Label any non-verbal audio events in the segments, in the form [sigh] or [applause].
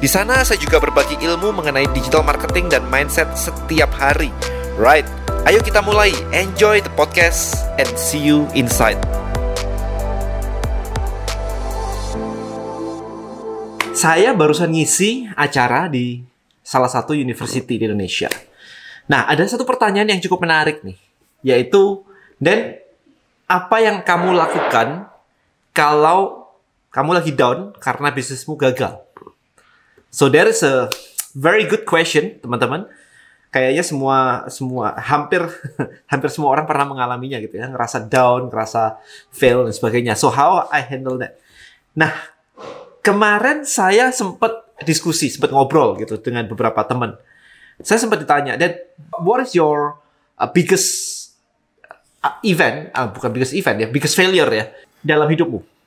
Di sana saya juga berbagi ilmu mengenai digital marketing dan mindset setiap hari. Right, ayo kita mulai. Enjoy the podcast and see you inside. Saya barusan ngisi acara di salah satu university di Indonesia. Nah, ada satu pertanyaan yang cukup menarik nih, yaitu dan apa yang kamu lakukan kalau kamu lagi down karena bisnismu gagal? So there is a very good question, teman-teman. Kayaknya semua semua hampir [laughs] hampir semua orang pernah mengalaminya gitu ya, ngerasa down, ngerasa fail dan sebagainya. So how I handle that? Nah, kemarin saya sempat diskusi, sempat ngobrol gitu dengan beberapa teman. Saya sempat ditanya, "Dan what is your uh, biggest uh, event, uh, bukan biggest event ya, biggest failure ya dalam hidupmu?"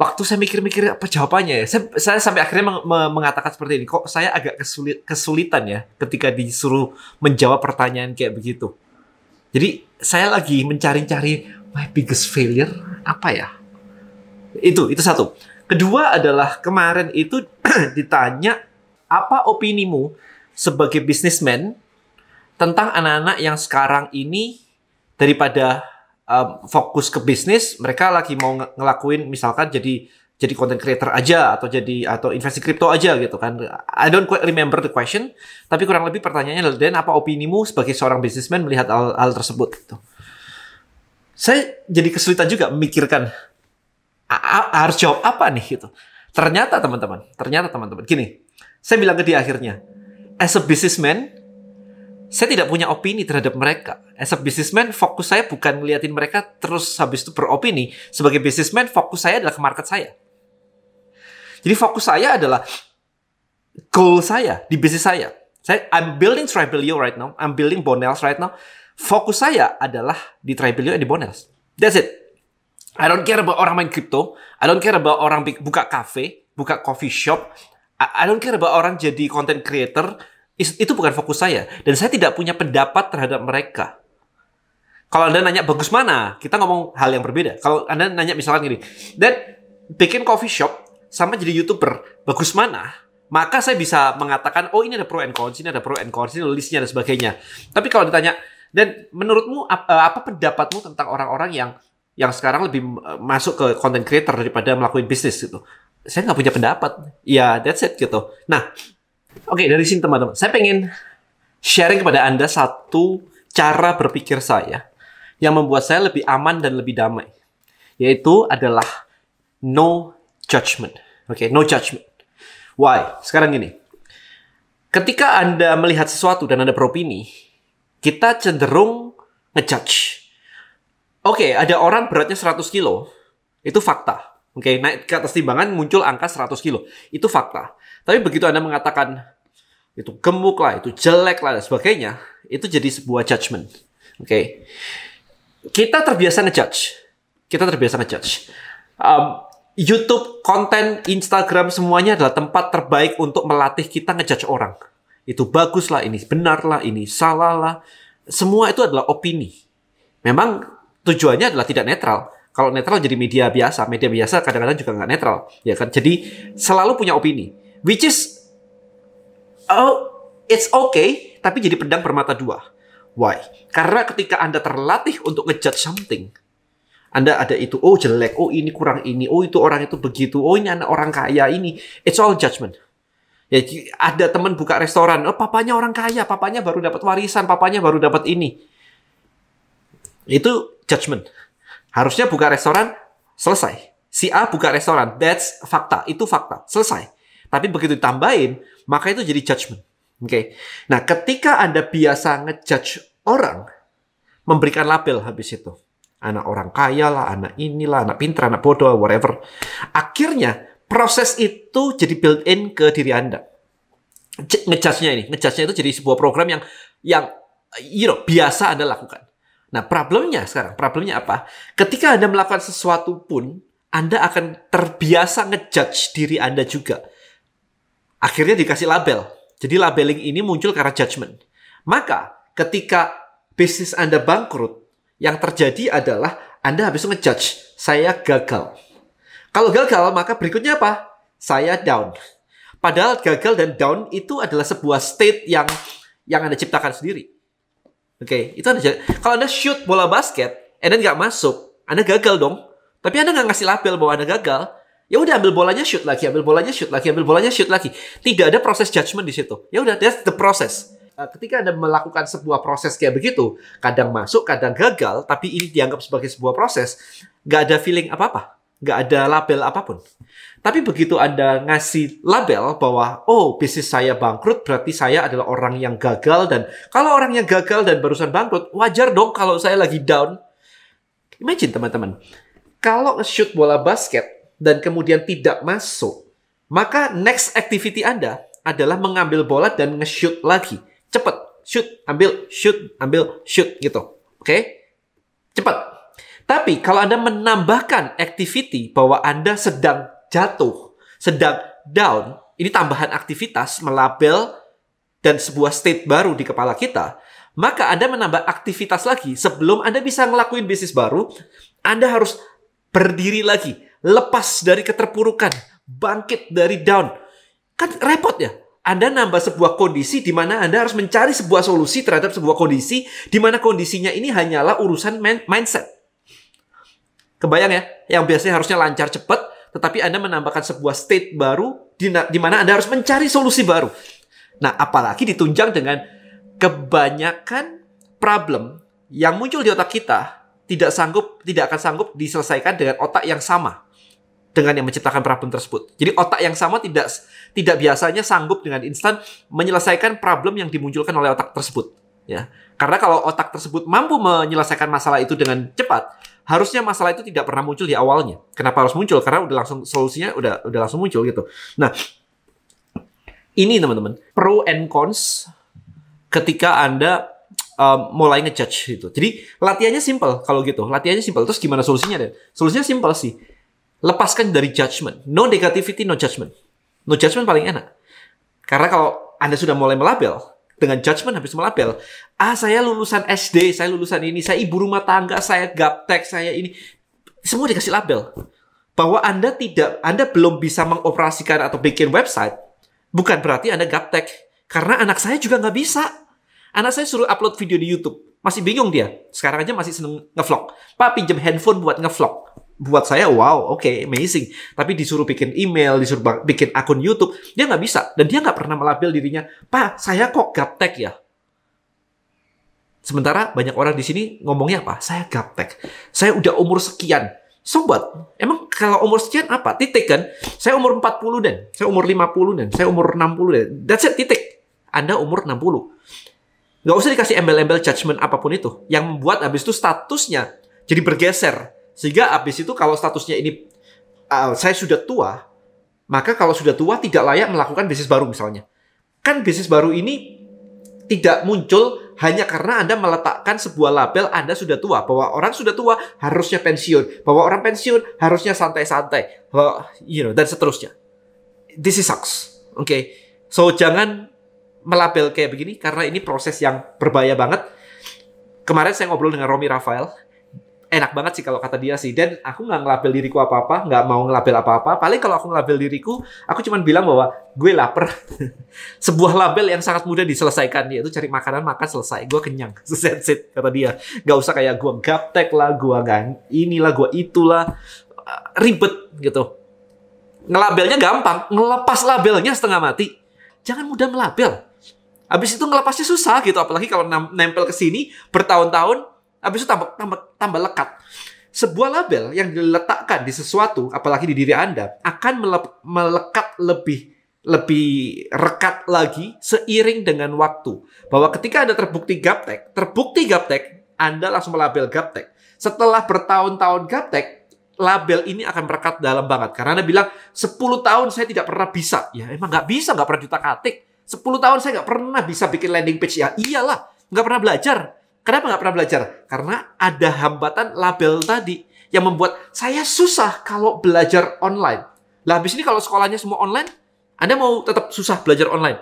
Waktu saya mikir-mikir apa jawabannya ya, saya, saya sampai akhirnya meng, mengatakan seperti ini. Kok saya agak kesulit, kesulitan ya ketika disuruh menjawab pertanyaan kayak begitu. Jadi saya lagi mencari-cari my biggest failure apa ya? Itu itu satu. Kedua adalah kemarin itu [clears throat] ditanya apa opinimu sebagai bisnismen tentang anak-anak yang sekarang ini daripada um, fokus ke bisnis, mereka lagi mau ng ngelakuin misalkan jadi jadi content creator aja atau jadi atau investasi kripto aja gitu kan. I don't quite remember the question, tapi kurang lebih pertanyaannya adalah Dan apa opinimu sebagai seorang businessman melihat hal, hal tersebut gitu. Saya jadi kesulitan juga memikirkan harus jawab apa nih gitu. Ternyata teman-teman, ternyata teman-teman gini. Saya bilang ke dia akhirnya, as a businessman, saya tidak punya opini terhadap mereka. As a businessman, fokus saya bukan ngeliatin mereka terus habis itu beropini. Sebagai businessman, fokus saya adalah ke market saya. Jadi fokus saya adalah goal saya di bisnis saya. Saya I'm building Tribelio right now. I'm building Bonels right now. Fokus saya adalah di Tribelio and di Bonels. That's it. I don't care about orang main crypto. I don't care about orang buka cafe, buka coffee shop. I, I don't care about orang jadi content creator itu bukan fokus saya. Dan saya tidak punya pendapat terhadap mereka. Kalau Anda nanya bagus mana, kita ngomong hal yang berbeda. Kalau Anda nanya misalkan gini, dan bikin coffee shop sama jadi YouTuber, bagus mana? Maka saya bisa mengatakan, oh ini ada pro and cons, ini ada pro and cons, ini listnya dan sebagainya. Tapi kalau ditanya, dan menurutmu apa, eh, apa pendapatmu tentang orang-orang yang yang sekarang lebih eh, masuk ke content creator daripada melakukan bisnis gitu? Saya nggak punya pendapat. Ya, that's it gitu. Nah, Oke, dari sini teman-teman. Saya pengen sharing kepada Anda satu cara berpikir saya yang membuat saya lebih aman dan lebih damai. Yaitu adalah no judgment. Oke, okay, no judgment. Why? Sekarang gini. Ketika Anda melihat sesuatu dan Anda beropini, kita cenderung ngejudge. Oke, okay, ada orang beratnya 100 kilo. Itu fakta. Oke, okay, naik ke atas timbangan muncul angka 100 kilo. Itu fakta. Tapi begitu Anda mengatakan itu gemuk lah, itu jelek lah, dan sebagainya, itu jadi sebuah judgment. Oke. Okay. Kita terbiasa ngejudge. Kita terbiasa ngejudge. Um, YouTube, konten, Instagram, semuanya adalah tempat terbaik untuk melatih kita ngejudge orang. Itu bagus lah, ini benar lah, ini salah lah. Semua itu adalah opini. Memang tujuannya adalah tidak netral. Kalau netral jadi media biasa, media biasa kadang-kadang juga nggak netral, ya kan? Jadi selalu punya opini. Which is oh it's okay, tapi jadi pedang bermata dua. Why? Karena ketika Anda terlatih untuk ngejudge something, Anda ada itu, oh jelek, oh ini kurang ini, oh itu orang itu begitu, oh ini anak orang kaya ini. It's all judgment. Ya, ada teman buka restoran, oh papanya orang kaya, papanya baru dapat warisan, papanya baru dapat ini. Itu judgment. Harusnya buka restoran, selesai. Si A buka restoran, that's fakta, itu fakta, selesai. Tapi begitu ditambahin, maka itu jadi judgment. Oke. Okay? Nah, ketika Anda biasa ngejudge orang, memberikan label habis itu. Anak orang kaya lah, anak inilah, anak pintar, anak bodoh, whatever. Akhirnya, proses itu jadi built-in ke diri Anda. ngejudge-nya ini. Ngejudge-nya itu jadi sebuah program yang yang you know, biasa Anda lakukan. Nah, problemnya sekarang, problemnya apa? Ketika Anda melakukan sesuatu pun, Anda akan terbiasa ngejudge diri Anda juga. Akhirnya dikasih label. Jadi labeling ini muncul karena judgment. Maka, ketika bisnis Anda bangkrut, yang terjadi adalah Anda habis ngejudge, saya gagal. Kalau gagal, maka berikutnya apa? Saya down. Padahal gagal dan down itu adalah sebuah state yang yang Anda ciptakan sendiri. Oke, okay, itu Anda kalau Anda shoot bola basket, Anda nggak masuk, Anda gagal dong. Tapi Anda nggak ngasih label bahwa Anda gagal. Ya udah ambil bolanya shoot lagi, ambil bolanya shoot lagi, ambil bolanya shoot lagi. Tidak ada proses judgment di situ. Ya udah, that's the process. Eh, ketika Anda melakukan sebuah proses kayak begitu, kadang masuk, kadang gagal, tapi ini dianggap sebagai sebuah proses, nggak ada feeling apa-apa, nggak ada label apa pun. Tapi begitu Anda ngasih label bahwa, oh bisnis saya bangkrut, berarti saya adalah orang yang gagal. Dan kalau orang yang gagal dan barusan bangkrut, wajar dong kalau saya lagi down. Imagine teman-teman, kalau shoot bola basket dan kemudian tidak masuk, maka next activity Anda adalah mengambil bola dan nge-shoot lagi. Cepet, shoot, ambil, shoot, ambil, shoot gitu. Oke? Okay? Cepat. Tapi kalau Anda menambahkan activity bahwa Anda sedang jatuh, sedang down, ini tambahan aktivitas melabel dan sebuah state baru di kepala kita, maka Anda menambah aktivitas lagi. Sebelum Anda bisa ngelakuin bisnis baru, Anda harus berdiri lagi, lepas dari keterpurukan, bangkit dari down. Kan repot ya? Anda nambah sebuah kondisi di mana Anda harus mencari sebuah solusi terhadap sebuah kondisi di mana kondisinya ini hanyalah urusan mindset. Kebayang ya? Yang biasanya harusnya lancar cepat, tetapi Anda menambahkan sebuah state baru di, di mana Anda harus mencari solusi baru. Nah, apalagi ditunjang dengan kebanyakan problem yang muncul di otak kita tidak sanggup tidak akan sanggup diselesaikan dengan otak yang sama dengan yang menciptakan problem tersebut. Jadi otak yang sama tidak tidak biasanya sanggup dengan instan menyelesaikan problem yang dimunculkan oleh otak tersebut, ya. Karena kalau otak tersebut mampu menyelesaikan masalah itu dengan cepat, harusnya masalah itu tidak pernah muncul di awalnya. Kenapa harus muncul? Karena udah langsung solusinya udah udah langsung muncul gitu. Nah, ini teman-teman, pro and cons ketika Anda um, mulai ngejudge itu. Jadi latihannya simple kalau gitu. Latihannya simple. Terus gimana solusinya deh? Solusinya simple sih. Lepaskan dari judgment. No negativity, no judgment. No judgment paling enak. Karena kalau Anda sudah mulai melabel, dengan judgment habis melabel. Ah, saya lulusan SD, saya lulusan ini, saya ibu rumah tangga, saya gaptek, saya ini. Semua dikasih label. Bahwa Anda tidak, Anda belum bisa mengoperasikan atau bikin website, bukan berarti Anda gaptek. Karena anak saya juga nggak bisa. Anak saya suruh upload video di YouTube. Masih bingung dia. Sekarang aja masih seneng ngevlog. Pak pinjam handphone buat ngevlog buat saya wow oke okay, amazing. Tapi disuruh bikin email disuruh bikin akun YouTube dia nggak bisa. Dan dia nggak pernah melabel dirinya pak saya kok gaptek ya? Sementara banyak orang di sini ngomongnya apa? Saya gaptek saya udah umur sekian. Sobat emang kalau umur sekian apa? Titik kan? Saya umur 40 dan saya umur 50 dan saya umur 60 dan that's it titik. Anda umur 60 nggak usah dikasih embel-embel judgment apa pun itu. Yang membuat habis itu statusnya jadi bergeser sehingga abis itu kalau statusnya ini uh, saya sudah tua, maka kalau sudah tua tidak layak melakukan bisnis baru misalnya. Kan bisnis baru ini tidak muncul hanya karena Anda meletakkan sebuah label Anda sudah tua, bahwa orang sudah tua harusnya pensiun, bahwa orang pensiun harusnya santai-santai, you know, dan seterusnya. This is sucks. Oke. Okay? So jangan melabel kayak begini karena ini proses yang berbahaya banget. Kemarin saya ngobrol dengan Romi Rafael, enak banget sih kalau kata dia sih. Dan aku nggak ngelabel diriku apa-apa, nggak mau ngelabel apa-apa. Paling kalau aku ngelabel diriku, aku cuma bilang bahwa gue lapar. [laughs] Sebuah label yang sangat mudah diselesaikan, yaitu cari makanan, makan, selesai. Gue kenyang. [laughs] That's it, kata dia. Gak usah kayak gue gaptek lah, gue gak inilah, gue itulah. Ribet gitu. Ngelabelnya gampang, ngelepas labelnya setengah mati. Jangan mudah melabel. Habis itu ngelepasnya susah gitu, apalagi kalau nempel ke sini bertahun-tahun, Habis itu tambah, tambah, tambah lekat. Sebuah label yang diletakkan di sesuatu, apalagi di diri Anda, akan melekat lebih lebih rekat lagi seiring dengan waktu. Bahwa ketika Anda terbukti gaptek, terbukti gaptek, Anda langsung melabel gaptek. Setelah bertahun-tahun gaptek, label ini akan merekat dalam banget. Karena Anda bilang, 10 tahun saya tidak pernah bisa. Ya emang nggak bisa, nggak pernah juta katik. 10 tahun saya nggak pernah bisa bikin landing page ya. Iyalah, nggak pernah belajar. Kenapa nggak pernah belajar? Karena ada hambatan label tadi yang membuat saya susah kalau belajar online. Lah habis ini kalau sekolahnya semua online, Anda mau tetap susah belajar online?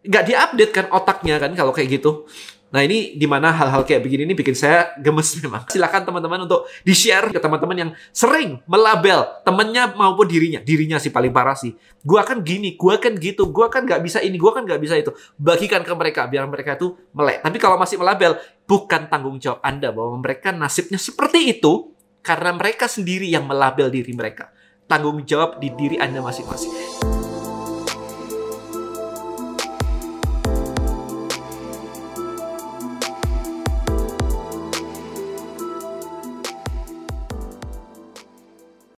Nggak diupdate kan otaknya kan kalau kayak gitu. Nah ini di mana hal-hal kayak begini ini bikin saya gemes memang. Silakan teman-teman untuk di-share ke teman-teman yang sering melabel temennya maupun dirinya. Dirinya sih paling parah sih. Gua kan gini, gua kan gitu, gua kan nggak bisa ini, gua kan nggak bisa itu. Bagikan ke mereka biar mereka itu melek. Tapi kalau masih melabel, bukan tanggung jawab Anda bahwa mereka nasibnya seperti itu karena mereka sendiri yang melabel diri mereka. Tanggung jawab di diri Anda masing-masing.